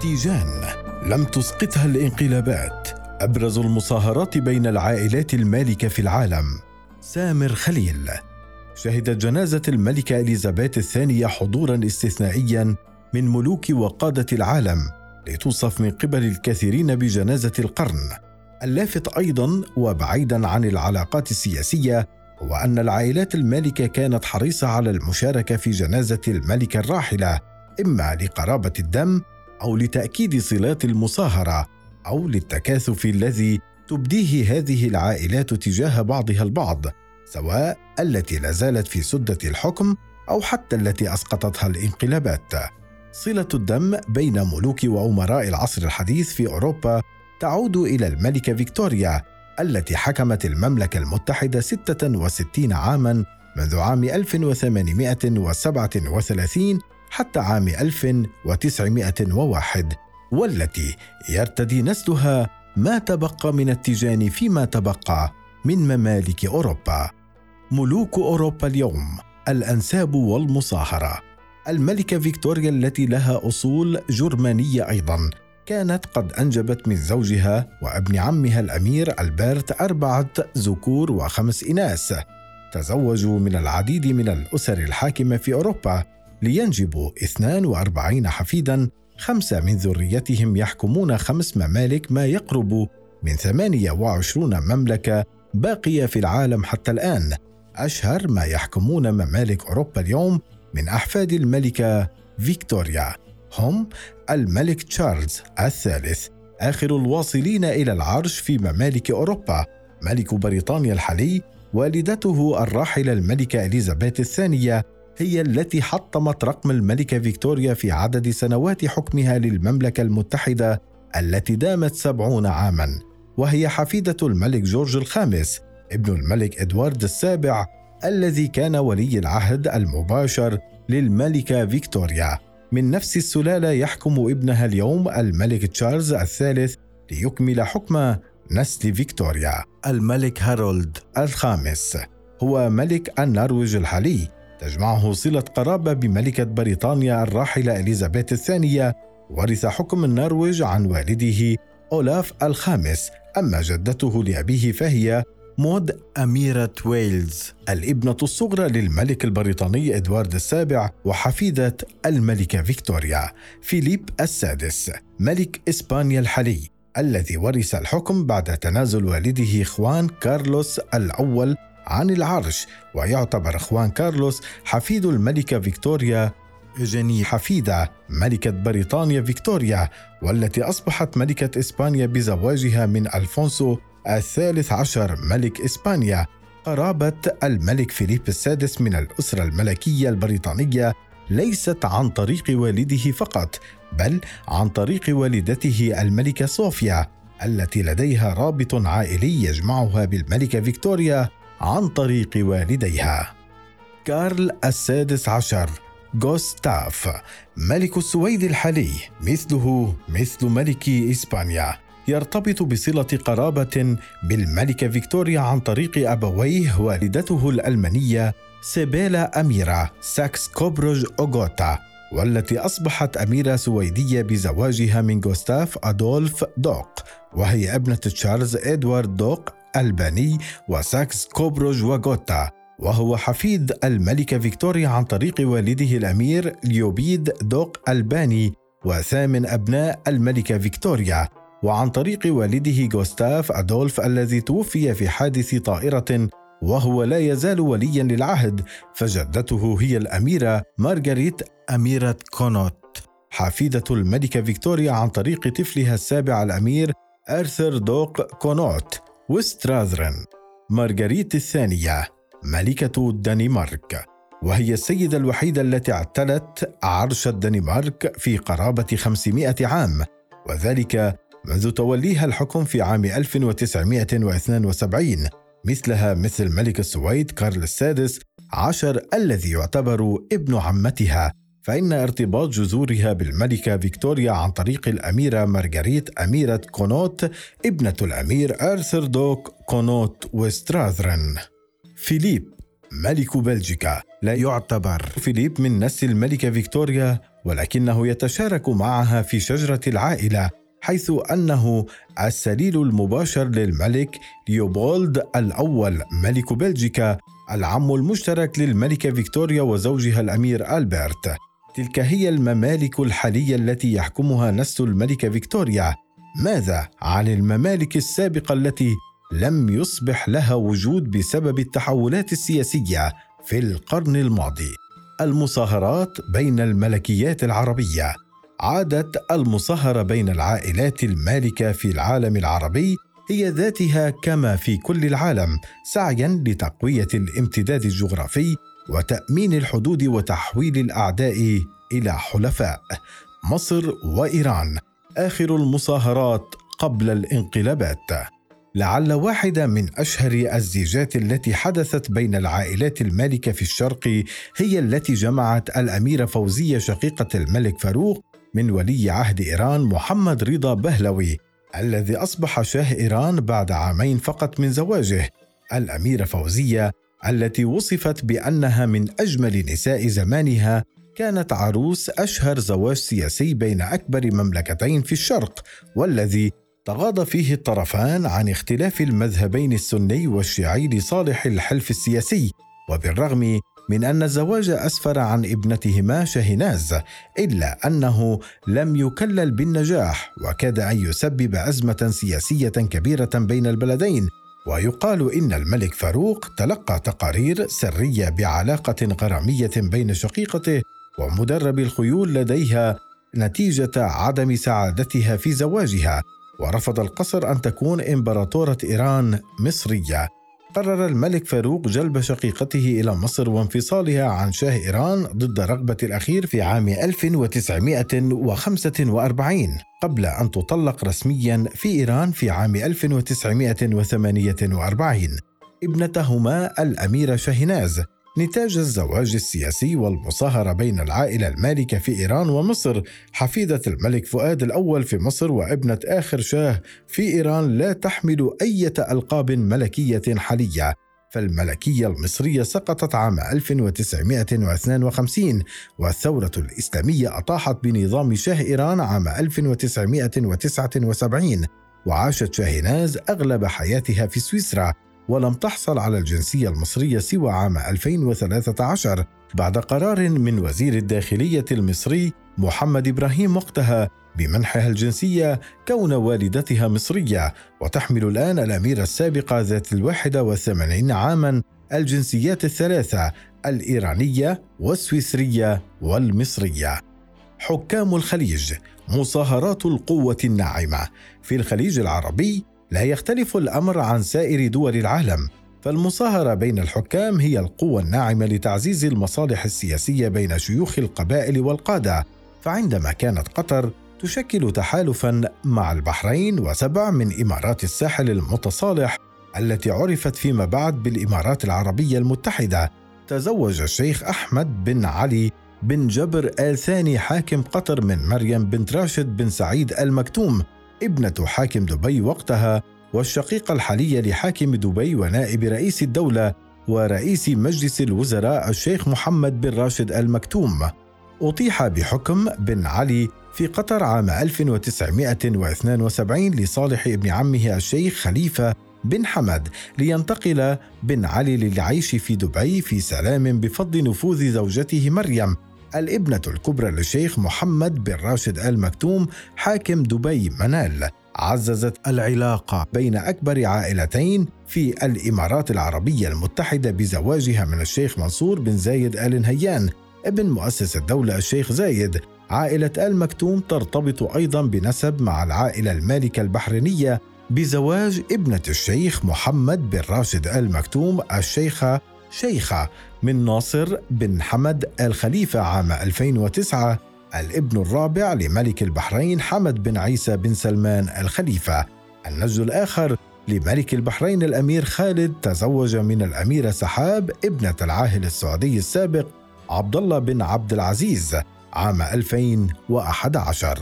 تيجان لم تسقطها الانقلابات أبرز المصاهرات بين العائلات المالكة في العالم. سامر خليل. شهدت جنازة الملكه إليزابيث الثانية حضورا استثنائيا من ملوك وقادة العالم لتوصف من قبل الكثيرين بجنازة القرن. اللافت أيضا وبعيدا عن العلاقات السياسية هو أن العائلات المالكة كانت حريصة على المشاركة في جنازة الملكه الراحلة إما لقرابة الدم أو لتأكيد صلات المصاهرة أو للتكاثف الذي تبديه هذه العائلات تجاه بعضها البعض سواء التي لا زالت في سدة الحكم أو حتى التي أسقطتها الانقلابات. صلة الدم بين ملوك وأمراء العصر الحديث في أوروبا تعود إلى الملكه فيكتوريا التي حكمت المملكة المتحدة 66 عاما منذ عام 1837 حتى عام 1901 والتي يرتدي نسلها ما تبقى من التيجان فيما تبقى من ممالك أوروبا. ملوك أوروبا اليوم الأنساب والمصاهرة. الملكة فيكتوريا التي لها أصول جرمانية أيضا كانت قد أنجبت من زوجها وابن عمها الأمير ألبرت أربعة ذكور وخمس إناث. تزوجوا من العديد من الأسر الحاكمة في أوروبا لينجبوا 42 حفيدا خمسة من ذريتهم يحكمون خمس ممالك ما يقرب من 28 مملكة باقية في العالم حتى الآن. أشهر ما يحكمون ممالك أوروبا اليوم من أحفاد الملكة فيكتوريا. هم الملك تشارلز الثالث آخر الواصلين إلى العرش في ممالك أوروبا. ملك بريطانيا الحالي والدته الراحلة الملكة إليزابيث الثانية هي التي حطمت رقم الملكة فيكتوريا في عدد سنوات حكمها للمملكة المتحدة التي دامت سبعون عاما وهي حفيدة الملك جورج الخامس ابن الملك إدوارد السابع الذي كان ولي العهد المباشر للملكة فيكتوريا. من نفس السلالة يحكم ابنها اليوم الملك تشارلز الثالث ليكمل حكم نسل فيكتوريا. الملك هارالد الخامس هو ملك النرويج الحالي تجمعه صلة قرابة بملكة بريطانيا الراحلة إليزابيث الثانية ورث حكم النرويج عن والده أولاف الخامس أما جدته لأبيه فهي مود أميرة ويلز الابنة الصغرى للملك البريطاني إدوارد السابع وحفيدة الملكة فيكتوريا فيليب السادس ملك إسبانيا الحالي الذي ورث الحكم بعد تنازل والده خوان كارلوس الأول عن العرش ويعتبر خوان كارلوس حفيد الملكة فيكتوريا إيجيني حفيدة ملكة بريطانيا فيكتوريا والتي أصبحت ملكة إسبانيا بزواجها من ألفونسو الثالث عشر ملك إسبانيا. قرابة الملك فيليب السادس من الأسرة الملكية البريطانية ليست عن طريق والده فقط بل عن طريق والدته الملكة صوفيا التي لديها رابط عائلي يجمعها بالملكة فيكتوريا. عن طريق والديها. كارل السادس عشر غوستاف ملك السويد الحالي مثله مثل ملك إسبانيا يرتبط بصلة قرابة بالملكة فيكتوريا عن طريق أبويه والدته الألمانية سيبيلا أميرة ساكس كوبورغ وغوتا والتي أصبحت أميرة سويدية بزواجها من غوستاف أدولف دوق وهي ابنة تشارلز إدوارد دوق ألباني وساكس كوبروج وغوتا وهو حفيد الملكة فيكتوريا عن طريق والده الأمير ليوبولد دوق ألباني وثامن أبناء الملكة فيكتوريا وعن طريق والده غوستاف أدولف الذي توفي في حادث طائرة وهو لا يزال وليا للعهد فجدته هي الأميرة مارغريت أميرة كونوت. حفيدة الملكة فيكتوريا عن طريق طفلها السابع الأمير أرثر دوق كونوت. وستراذرن مارغريت الثانية ملكة الدنمارك وهي السيدة الوحيدة التي اعتلت عرش الدنمارك في قرابة 500 عام وذلك منذ توليها الحكم في عام 1972 مثلها مثل ملك السويد كارل السادس عشر الذي يعتبر ابن عمتها. فإن ارتباط جذورها بالملكة فيكتوريا عن طريق الأميرة مارغريت أميرة كونوت ابنة الأمير آرثر دوق كونوت وستراذرن فيليب ملك بلجيكا. لا يعتبر فيليب من نسل الملكة فيكتوريا ولكنه يتشارك معها في شجرة العائلة حيث أنه السليل المباشر للملك ليوبولد الأول ملك بلجيكا العم المشترك للملكة فيكتوريا وزوجها الأمير ألبرت. تلك هي الممالك الحالية التي يحكمها نسل الملكة فيكتوريا. ماذا عن الممالك السابقة التي لم يصبح لها وجود بسبب التحولات السياسية في القرن الماضي؟ المصاهرات بين الملكيات العربية. عادت المصاهرة بين العائلات المالكة في العالم العربي هي ذاتها كما في كل العالم سعيا لتقوية الامتداد الجغرافي وتأمين الحدود وتحويل الأعداء إلى حلفاء. مصر وإيران آخر المصاهرات قبل الانقلابات. لعل واحدة من أشهر الزيجات التي حدثت بين العائلات المالكة في الشرق هي التي جمعت الأميرة فوزية شقيقة الملك فاروق من ولي عهد إيران محمد رضا بهلوي الذي أصبح شاه إيران بعد عامين فقط من زواجه. الأميرة فوزية التي وصفت بأنها من أجمل نساء زمانها كانت عروس أشهر زواج سياسي بين أكبر مملكتين في الشرق والذي تغاضى فيه الطرفان عن اختلاف المذهبين السني والشيعي لصالح الحلف السياسي. وبالرغم من أن الزواج أسفر عن ابنتهما شاهناز إلا أنه لم يكلل بالنجاح وكاد أن يسبب أزمة سياسية كبيرة بين البلدين. ويقال إن الملك فاروق تلقى تقارير سرية بعلاقة غرامية بين شقيقته ومدرب الخيول لديها نتيجة عدم سعادتها في زواجها ورفض القصر أن تكون إمبراطورة إيران مصرية. قرر الملك فاروق جلب شقيقته إلى مصر وانفصالها عن شاه إيران ضد رغبة الأخير في عام 1945 قبل أن تطلق رسميا في إيران في عام 1948 ابنتهما الأميرة شاهناز نتاج الزواج السياسي والمصاهرة بين العائلة المالكة في إيران ومصر. حفيدة الملك فؤاد الأول في مصر وابنة آخر شاه في إيران لا تحمل أي ألقاب ملكية حالية. فالملكية المصرية سقطت عام 1952 والثورة الإسلامية أطاحت بنظام شاه إيران عام 1979 وعاشت شاهناز أغلب حياتها في سويسرا. ولم تحصل على الجنسية المصرية سوى عام 2013 بعد قرار من وزير الداخلية المصري محمد إبراهيم وقتها بمنحها الجنسية كون والدتها مصرية وتحمل الآن الأميرة السابقة ذات الواحدة والثمانين عاما الجنسيات الثلاثة الإيرانية والسويسرية والمصرية. حكام الخليج مصاهرات القوة الناعمة. في الخليج العربي لا يختلف الأمر عن سائر دول العالم فالمصاهرة بين الحكام هي القوة الناعمة لتعزيز المصالح السياسية بين شيوخ القبائل والقادة فعندما كانت قطر تشكل تحالفا مع البحرين وسبع من إمارات الساحل المتصالح التي عرفت فيما بعد بالإمارات العربية المتحدة تزوج الشيخ أحمد بن علي بن جبر آل ثاني حاكم قطر من مريم بنت راشد بن سعيد المكتوم ابنة حاكم دبي وقتها والشقيقة الحالية لحاكم دبي ونائب رئيس الدولة ورئيس مجلس الوزراء الشيخ محمد بن راشد المكتوم. أطيح بحكم بن علي في قطر عام 1972 لصالح ابن عمه الشيخ خليفة بن حمد لينتقل بن علي للعيش في دبي في سلام بفضل نفوذ زوجته مريم. الابنة الكبرى للشيخ محمد بن راشد آل مكتوم حاكم دبي منال عززت العلاقة بين أكبر عائلتين في الإمارات العربية المتحدة بزواجها من الشيخ منصور بن زايد آل نهيان ابن مؤسس الدولة الشيخ زايد. عائلة آل مكتوم ترتبط أيضا بنسب مع العائلة المالكة البحرينية بزواج ابنة الشيخ محمد بن راشد آل مكتوم الشيخة شيخة من ناصر بن حمد الخليفة عام 2009 الابن الرابع لملك البحرين حمد بن عيسى بن سلمان الخليفة. النجد الآخر لملك البحرين الأمير خالد تزوج من الأميرة سحاب ابنة العاهل السعودي السابق عبد الله بن عبد العزيز عام 2011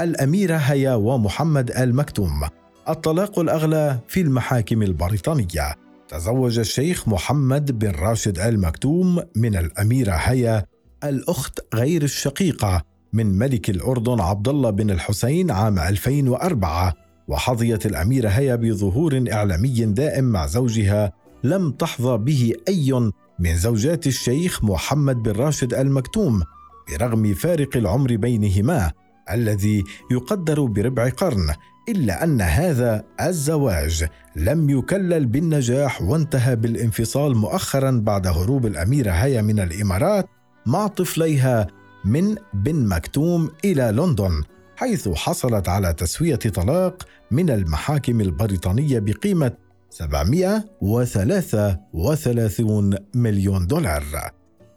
الأميرة هيا ومحمد المكتوم. الطلاق الأغلى في المحاكم البريطانية. تزوج الشيخ محمد بن راشد آل مكتوم من الأميرة هيا الأخت غير الشقيقة من ملك الأردن عبد الله بن الحسين عام 2004 وحظيت الأميرة هيا بظهور إعلامي دائم مع زوجها لم تحظى به أي من زوجات الشيخ محمد بن راشد المكتوم برغم فارق العمر بينهما الذي يقدر بربع قرن. إلا أن هذا الزواج لم يكلل بالنجاح وانتهى بالانفصال مؤخرا بعد هروب الاميره هيا من الإمارات مع طفليها من بن مكتوم إلى لندن حيث حصلت على تسوية طلاق من المحاكم البريطانية بقيمة 733 مليون دولار.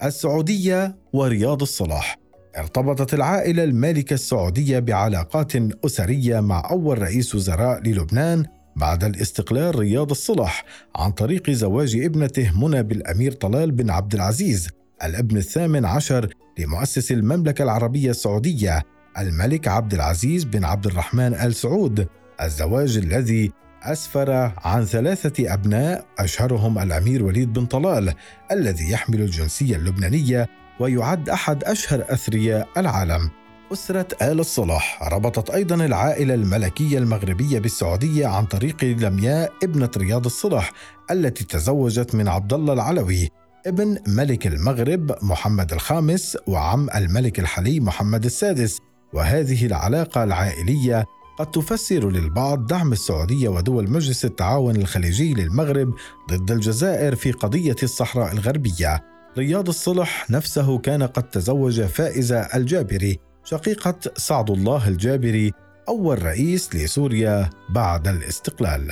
السعودية ورياض الصلاح ارتبطت العائلة المالكة السعودية بعلاقات أسرية مع أول رئيس وزراء للبنان بعد الاستقلال رياض الصلح عن طريق زواج ابنته منى بالأمير طلال بن عبد العزيز الابن الثامن عشر لمؤسس المملكة العربية السعودية الملك عبد العزيز بن عبد الرحمن آل سعود. الزواج الذي أسفر عن ثلاثة أبناء أشهرهم الأمير وليد بن طلال الذي يحمل الجنسية اللبنانية ويعد أحد أشهر أثرياء العالم. أسرة آل الصلاح ربطت أيضا العائلة الملكية المغربية بالسعودية عن طريق لمياء ابنة رياض الصلح التي تزوجت من عبد الله العلوي ابن ملك المغرب محمد الخامس وعم الملك الحلي محمد السادس. وهذه العلاقة العائلية قد تفسر للبعض دعم السعودية ودول مجلس التعاون الخليجي للمغرب ضد الجزائر في قضية الصحراء الغربية. رياض الصلح نفسه كان قد تزوج فائزة الجابري شقيقة سعد الله الجابري أول رئيس لسوريا بعد الاستقلال.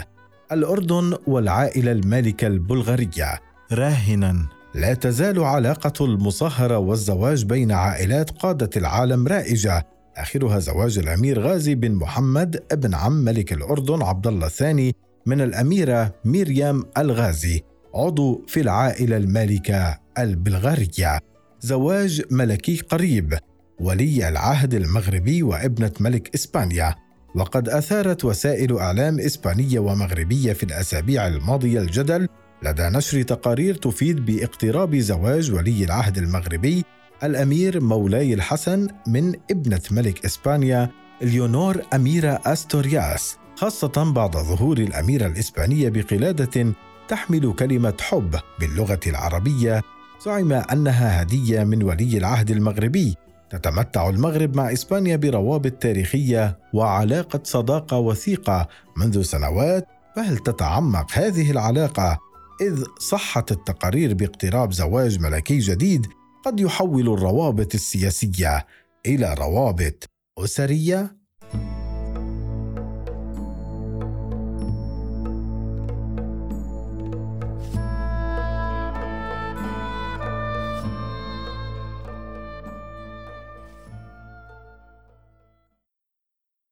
الأردن والعائلة المالكة البلغارية. راهنا. لا تزال علاقة المصاهرة والزواج بين عائلات قادة العالم رائجة. آخرها زواج الأمير غازي بن محمد ابن عم ملك الأردن عبد الله الثاني من الأميرة ميريام الغازي عضو في العائلة المالكة البلغارية زواج ملكي قريب. ولي العهد المغربي وابنة ملك إسبانيا. وقد أثارت وسائل إعلام إسبانية ومغربية في الأسابيع الماضية الجدل. لدى نشر تقارير تفيد باقتراب زواج ولي العهد المغربي الأمير مولاي الحسن من ابنة ملك إسبانيا ليونور أميرة أستورياس. خاصة بعد ظهور الأميرة الإسبانية بقلادة تحمل كلمة حب باللغة العربية زعم أنها هدية من ولي العهد المغربي. تتمتع المغرب مع إسبانيا بروابط تاريخية وعلاقة صداقة وثيقة منذ سنوات. فهل تتعمق هذه العلاقة؟ إذ صحت التقارير باقتراب زواج ملكي جديد قد يحول الروابط السياسية إلى روابط أسرية.